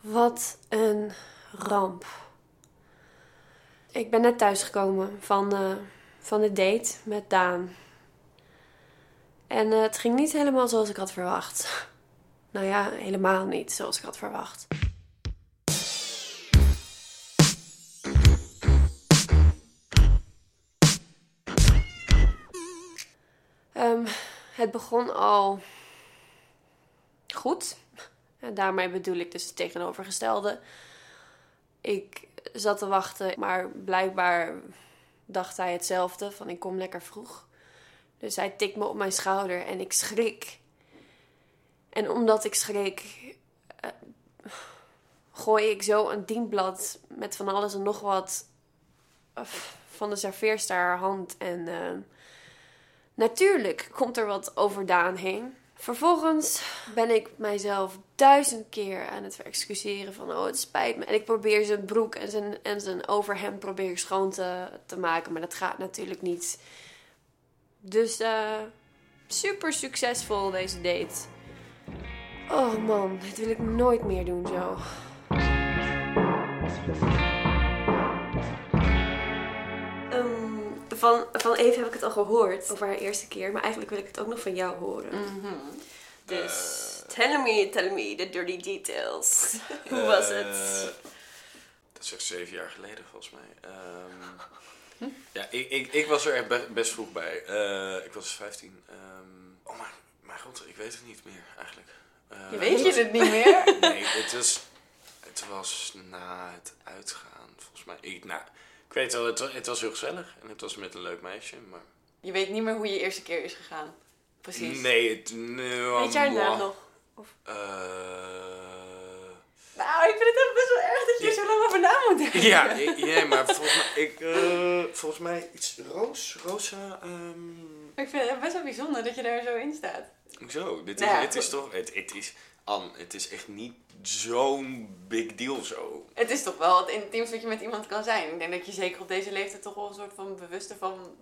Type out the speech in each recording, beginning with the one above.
Wat een ramp. Ik ben net thuisgekomen van, eh, van de date met Daan. En eh, het ging niet helemaal zoals ik had verwacht. Nou ja, helemaal niet zoals ik had verwacht. Ehm, het begon al goed. En daarmee bedoel ik dus het tegenovergestelde. Ik zat te wachten, maar blijkbaar dacht hij hetzelfde: van ik kom lekker vroeg. Dus hij tikt me op mijn schouder en ik schrik. En omdat ik schrik, eh, gooi ik zo een dienblad met van alles en nog wat eh, van de serveerster haar hand. En eh, natuurlijk komt er wat over Daan heen. Vervolgens ben ik mijzelf duizend keer aan het excuseren van oh het spijt me. En ik probeer zijn broek en zijn, en zijn overhemd probeer schoon te, te maken, maar dat gaat natuurlijk niet. Dus eh super succesvol deze date. Oh man, dit wil ik nooit meer doen zo. Van, van Eve heb ik het al gehoord over haar eerste keer, maar eigenlijk wil ik het ook nog van jou horen. Dus tell me, tell me the dirty details. Hoe was het? Eh, dat is echt zeven jaar geleden volgens mij. Ehm, ja, ik, ik, ik was er echt be- best vroeg bij. Eh, ik was 15. Ehm, oh mijn, mijn god, ik weet het niet meer eigenlijk. Eh, Je weet je het niet meer? Nee, het was, het was na het uitgaan volgens mij. Ik, nou, ik weet wel, het was, het was heel gezellig en het was met een leuk meisje, maar... Je weet niet meer hoe je eerste keer is gegaan. Precies. Nee, het... Nee, Weet jij haar naam mwah. nog? Eh, Nou, ik vind het echt best wel erg dat je er zo lang over na moet denken. Ja, ik- ja, maar volgens mij, ik, eh, volgens mij iets roos, rosa, ehm, Maar ik vind het best wel bijzonder dat je daar zo in staat. zo, dit is, Nou ja, het is toch, het, het is, An, het is echt niet zo'n big deal zo. Het is toch wel het intiemste wat je met iemand kan zijn. Ik denk dat je zeker op deze leeftijd toch wel een soort van bewust ervan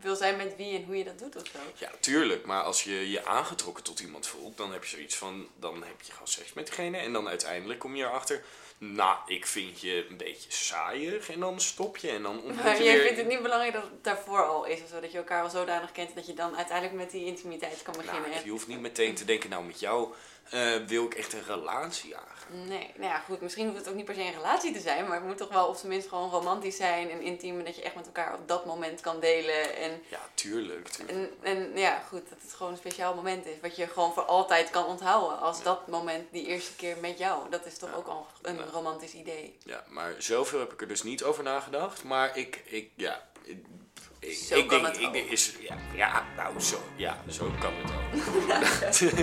wil zijn met wie en hoe je dat doet of zo. Ja, tuurlijk, maar als je je aangetrokken tot iemand voelt, dan heb je zoiets van, dan heb je gewoon seks met diegene en dan uiteindelijk kom je erachter, nou, ik vind je een beetje saaiig en dan stop je en dan ontmoet Maar je jij weer... vindt het niet belangrijk dat het daarvoor al is of zo. Dat je elkaar al zodanig kent dat je dan uiteindelijk met die intimiteit kan beginnen. Nou, je hoeft niet meteen te denken, nou, met jou eh, wil ik echt een relatie aangaan. Nee, nou ja, goed. Misschien hoeft het ook niet per se een relatie te zijn, maar het moet toch wel op zijn minst gewoon romantisch zijn en intiem. En dat je echt met elkaar op dat moment kan delen. En, Ja, tuurlijk. tuurlijk. en, en ja, goed, dat het gewoon een speciaal moment is. Wat je gewoon voor altijd kan onthouden als dat moment, die eerste keer met jou. Dat is toch ook al een Ja. romantisch idee. Ja, maar zoveel heb ik er dus niet over nagedacht. Maar ik, ik ja. Ik, ik, Zo ik kan denk, het ik denk, is, ja, ja, nou zo, ja, zo kan het ook.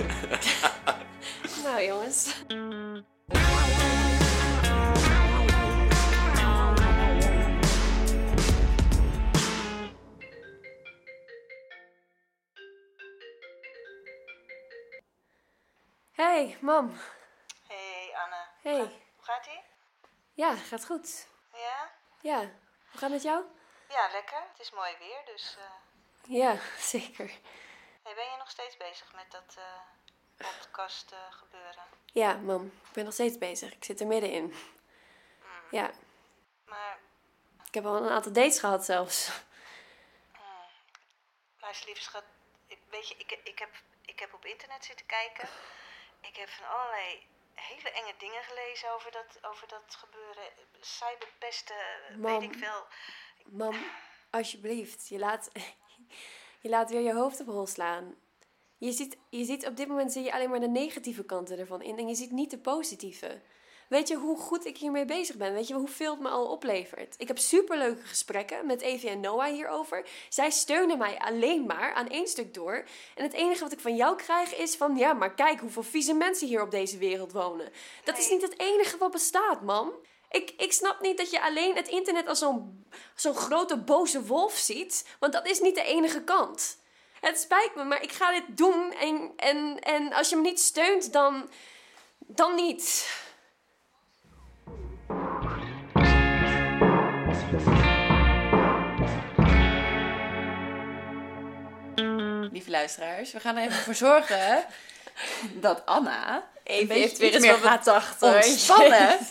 Nou jongens. Hey, mam. Hey Anne. Hey. Hoe gaat ie? Ja, gaat goed. Ja? Ja, hoe gaat het met jou? Ja, lekker. Het is mooi weer, dus... eh, Ja, zeker. Hey, ben je nog steeds bezig met dat eh, podcast gebeuren? Ja, mam. Ik ben nog steeds bezig. Ik zit er middenin. Ja, Maar, ik heb al een aantal dates gehad zelfs. lieve schat. Ik, weet je, ik, ik, heb, ik heb op internet zitten kijken. Ik heb van allerlei hele enge dingen gelezen over dat, over dat gebeuren. Cyberpesten, Mam. weet ik veel. Mam, alsjeblieft. Je laat, je laat weer je hoofd op hol slaan. Je ziet, je ziet op dit moment zie je alleen maar de negatieve kanten ervan in. En je ziet niet de positieve. Weet je hoe goed ik hiermee bezig ben? Weet je hoeveel het me al oplevert? Ik heb superleuke gesprekken met Evie en Noah hierover. Zij steunen mij alleen maar aan één stuk door. En het enige wat ik van jou krijg is van... Ja, maar kijk hoeveel vieze mensen hier op deze wereld wonen. Dat is niet het enige wat bestaat, mam. Ik, ik snap niet dat je alleen het internet als zo'n zo'n grote boze wolf ziet. Want dat is niet de enige kant. Het spijt me, maar ik ga dit doen. En, en, en als je me niet steunt, dan... Dan niet. Lieve luisteraars, we gaan er even voor zorgen dat Anna Even beetje heeft weer eens meer gaat hoor. ontspannen.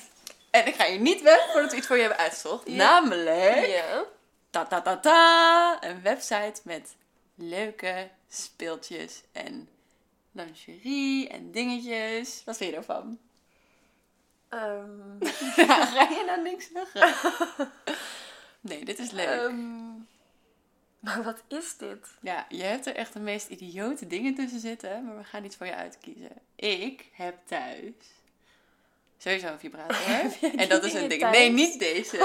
En ik ga je niet weg voordat we iets voor je hebben uitgezocht. Ja. Namelijk... Ja. Ta ta ta ta! Een website met leuke speeltjes en lingerie en dingetjes. Wat vind je ervan? Ja, ga je nou niks zeggen? Nee, dit is leuk. ehm, maar wat is dit? Ja, je hebt er echt de meest idiote dingen tussen zitten, maar we gaan iets voor je uitkiezen. Ik heb thuis sowieso een vibrator. en dat is een ding. Nee, niet deze.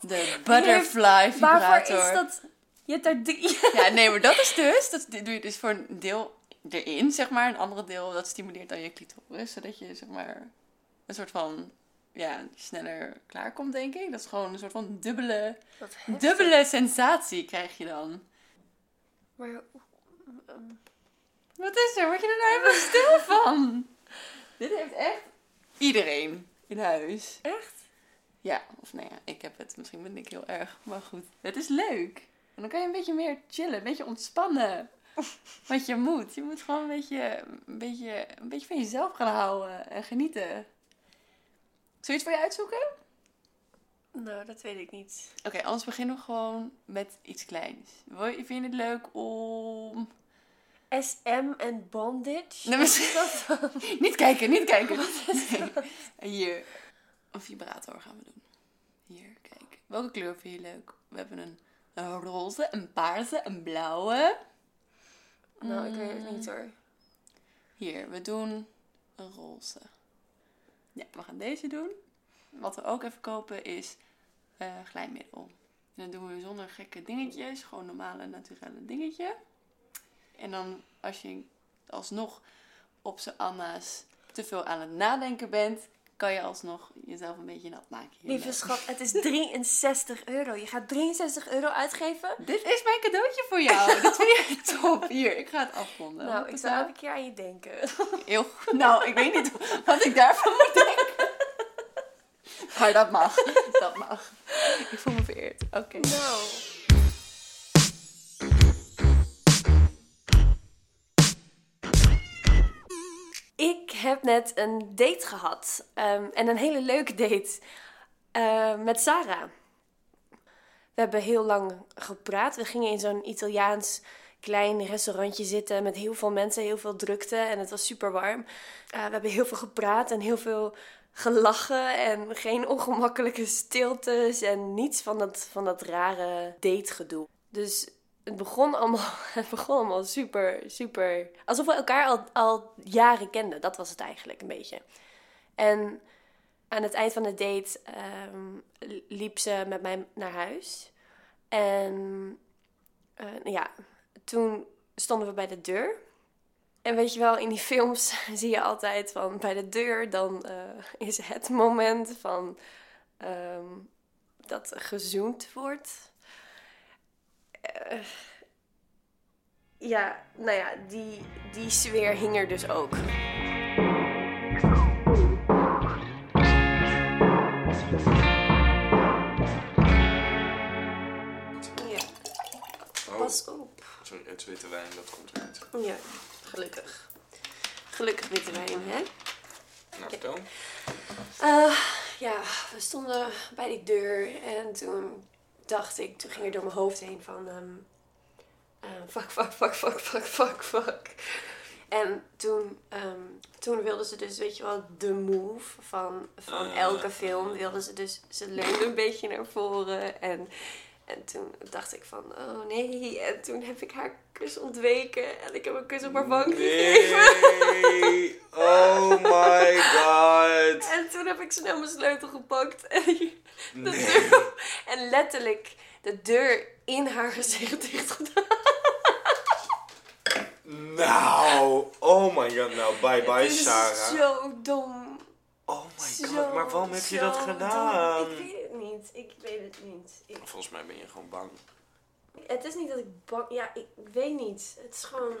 De butterfly vibrator. Waarvoor is dat? Je hebt daar drie. Ja, nee, maar dat is dus, dat doe je dus voor een deel erin, zeg maar. Een andere deel, dat stimuleert dan je clitoris, zodat je, zeg maar, een soort van, ja, sneller klaarkomt, denk ik. Dat is gewoon een soort van dubbele, dubbele sensatie krijg je dan. Maar Wat is er? Word je er nou helemaal stil van? Dit heeft echt iedereen in huis. echt? Ja, of nou ja, ik heb het. Misschien ben ik heel erg, maar goed. Het is leuk. En dan kan je een beetje meer chillen, een beetje ontspannen. Wat je moet. Je moet gewoon een beetje, een beetje, een beetje van jezelf gaan houden en genieten. Zullen we iets voor je uitzoeken? Nou, dat weet ik niet. Oké, anders beginnen we gewoon met iets kleins. Vind je het leuk om... SM en bondage? Nee, dan? Niet kijken, niet kijken. Nee. Hier, een vibrator gaan we doen. Hier, kijk. Welke kleur vind je leuk? We hebben een, een roze, een paarse, een blauwe. Nou, ik weet het niet hoor. Hier, we doen een roze. Ja, we gaan deze doen. Wat we ook even kopen is eh glijmiddel. En dat doen we zonder gekke dingetjes. Gewoon normale, naturele dingetje. En dan als je alsnog op z'n Anna's te veel aan het nadenken bent... kan je alsnog jezelf een beetje nat maken. Lieve schat, het is 63 euro. Je gaat 63 euro uitgeven? Dit is mijn cadeautje voor jou. Dit vind top. Hier, ik ga het afronden. Nou, ik zou elke keer aan je denken. Heel goed. Nou, ik weet niet wat ik daarvan moet denken. Maar dat mag. Dat mag. Ik voel me vereerd. Oké. Nou. Heb net een date gehad. ehm, en een hele leuke date. eh, met Sarah. We hebben heel lang gepraat. We gingen in zo'n Italiaans klein restaurantje zitten met heel veel mensen, heel veel drukte en het was super warm. Eh, we hebben heel veel gepraat en heel veel gelachen en geen ongemakkelijke stiltes en niets van dat, van dat rare dategedoe. Dus het begon allemaal, het begon allemaal super, super. Alsof we elkaar al, al jaren kenden. Dat was het eigenlijk een beetje. En aan het eind van de date ehm, liep ze met mij naar huis. En eh, ja, toen stonden we bij de deur. En weet je wel, in die films zie je altijd van bij de deur, dan eh, is het moment van ehm, dat gezoend wordt. Eh, ja, nou ja, die, die sfeer hing er dus ook. Ja, Oh, pas op. sorry, het witte wijn, dat komt eruit. Ja, gelukkig. Gelukkig witte wijn, hè? Nou, vertel. Eh, ja, we stonden bij die deur en toen dacht ik, toen ging er door mijn hoofd heen van ehm, eh, fuck, fuck, fuck, fuck, fuck, fuck, fuck. En toen, ehm, toen wilden ze dus, weet je wel, de move van, van Ah. elke film. Wilden ze dus, ze leunde een beetje naar voren en, en toen dacht ik van, oh nee. En toen heb ik haar kus ontweken en ik heb een kus op haar wang gegeven. Nee! Oh my god! En toen heb ik snel mijn sleutel gepakt en, de Nee. deur, en letterlijk de deur in haar gezicht dicht gedaan. Nou, oh my god, nou bye bye Sarah. zo dom. Oh my Zo, god, maar waarom heb je dat gedaan? dom. Ik weet het niet. Ik weet het niet. Ik- Volgens mij ben je gewoon bang. het is niet dat ik bang... Ja, ik weet niet. Het is gewoon...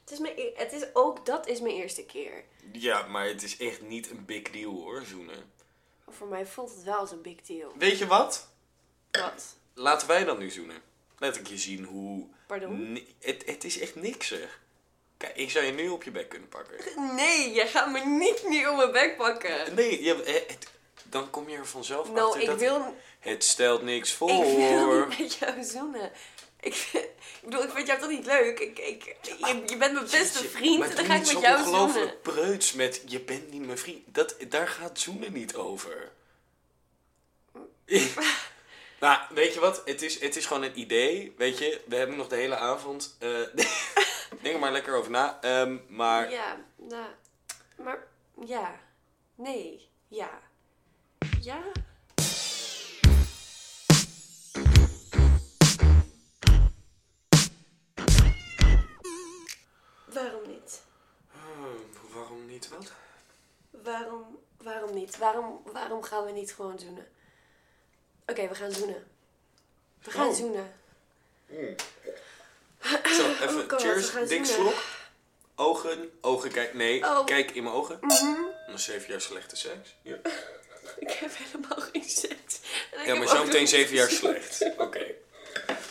Het is, mijn, e- het is ook... Dat is mijn eerste keer. Ja, maar het is echt niet een big deal hoor, zoenen. Voor mij voelt het wel als een big deal. Weet je wat? Wat? Laten wij dan nu zoenen. Laat ik je zien hoe... Pardon? het, het is echt niks zeg. Kijk, ik zou je nu op je bek kunnen pakken. Nee, je gaat me niet meer op mijn bek pakken. Nee, je, eh, het- dan kom je er vanzelf Nou, achter ik dat wil, het stelt niks voor. ik wil niet met jou zoenen. Ik, vind- ik bedoel, ik vind jou toch niet leuk? Ik, ik, je, je bent mijn beste vriend en dan ga ik met jou zoenen. ongelooflijk preuts met je bent niet mijn vriend. Dat, daar gaat zoenen niet over. nou, weet je wat? Het is, het is gewoon een idee. Weet je, we hebben nog de hele avond. eh denk er maar lekker over na. Ehm, maar Ja, nou, maar ja, nee, ja, ja. Waarom niet? Hmm, waarom niet wat? Waarom, waarom niet? Waarom, waarom gaan we niet gewoon zoenen? Oké, we gaan zoenen. We gaan Oh. zoenen. Zo, even Oh God, cheers. gaan Dik slok. Ogen, ogen, kijk. Nee, Oh. kijk in mijn ogen. Dan zeven jaar slechte seks. Ja, heb helemaal geen seks. En ik ja heb maar ook zo meteen nog- zeven jaar slecht. Oké.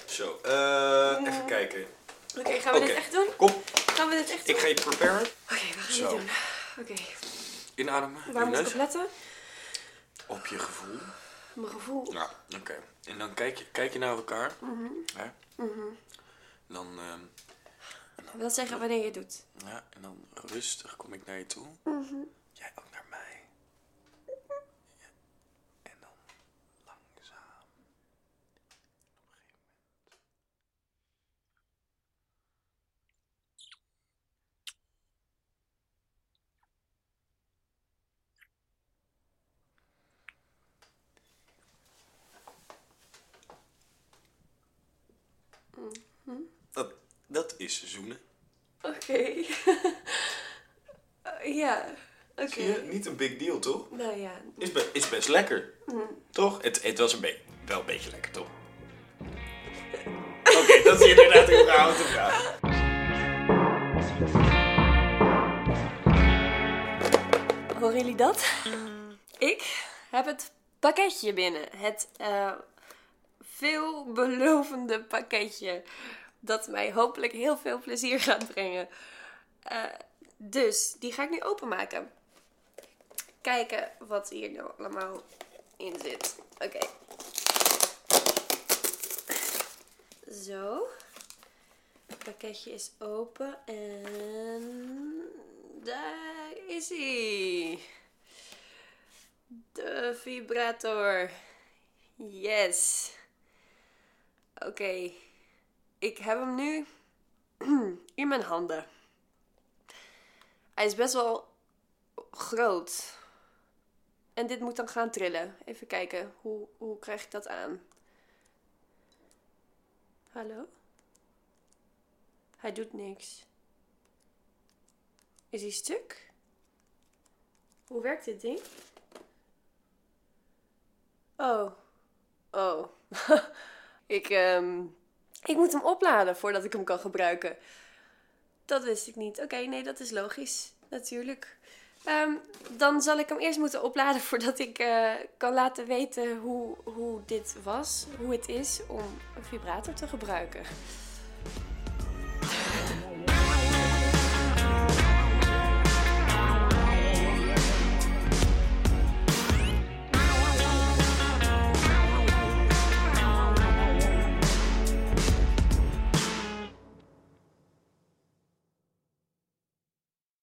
Zo, eh, even kijken. Oké, gaan we Oké. dit echt doen? Kom, Gaan we dit echt doen? ik ga je preparen. Oké, we gaan Zo. dit doen. Oké, Inademen. waar moet je ik op letten? Op je gevoel. Mijn gevoel. Ja, oké. En dan kijk je, kijk je naar elkaar. Mhm. Hè? Dan, ehm, Dat wil zeggen wanneer je het doet. ja, en dan rustig kom ik naar je toe. Mhm. Jij ook naar mij. Ja. En dan langzaam. Op een gegeven moment. Mhm. Dat, dat is zoenen. Oké. Eh, ja, oké. Niet een big deal, toch? Nou ja. Is, be- is best lekker. Mhm. Toch? Het, het was een wel een beetje lekker, toch? Oké, dat is inderdaad om te vragen. Horen jullie dat? Ik heb het pakketje binnen. Het eh, veelbelovende pakketje. Dat mij hopelijk heel veel plezier gaat brengen. Eh, dus die ga ik nu openmaken. Kijken wat hier nou allemaal in zit. Oké. Zo. Het pakketje is open en daar is hij. De vibrator. Yes. Oké. Ik heb hem nu in mijn handen. Hij is best wel groot. En dit moet dan gaan trillen. Even kijken. Hoe, hoe krijg ik dat aan? Hallo? Hij doet niks. Is hij stuk? Hoe werkt dit ding? Oh. Oh. ik, ehm, ik moet hem opladen voordat ik hem kan gebruiken. Dat wist ik niet. Oké, nee, dat is logisch. Natuurlijk. Ehm, dan zal ik hem eerst moeten opladen voordat ik eh, kan laten weten hoe, hoe dit was. Hoe het is om een vibrator te gebruiken.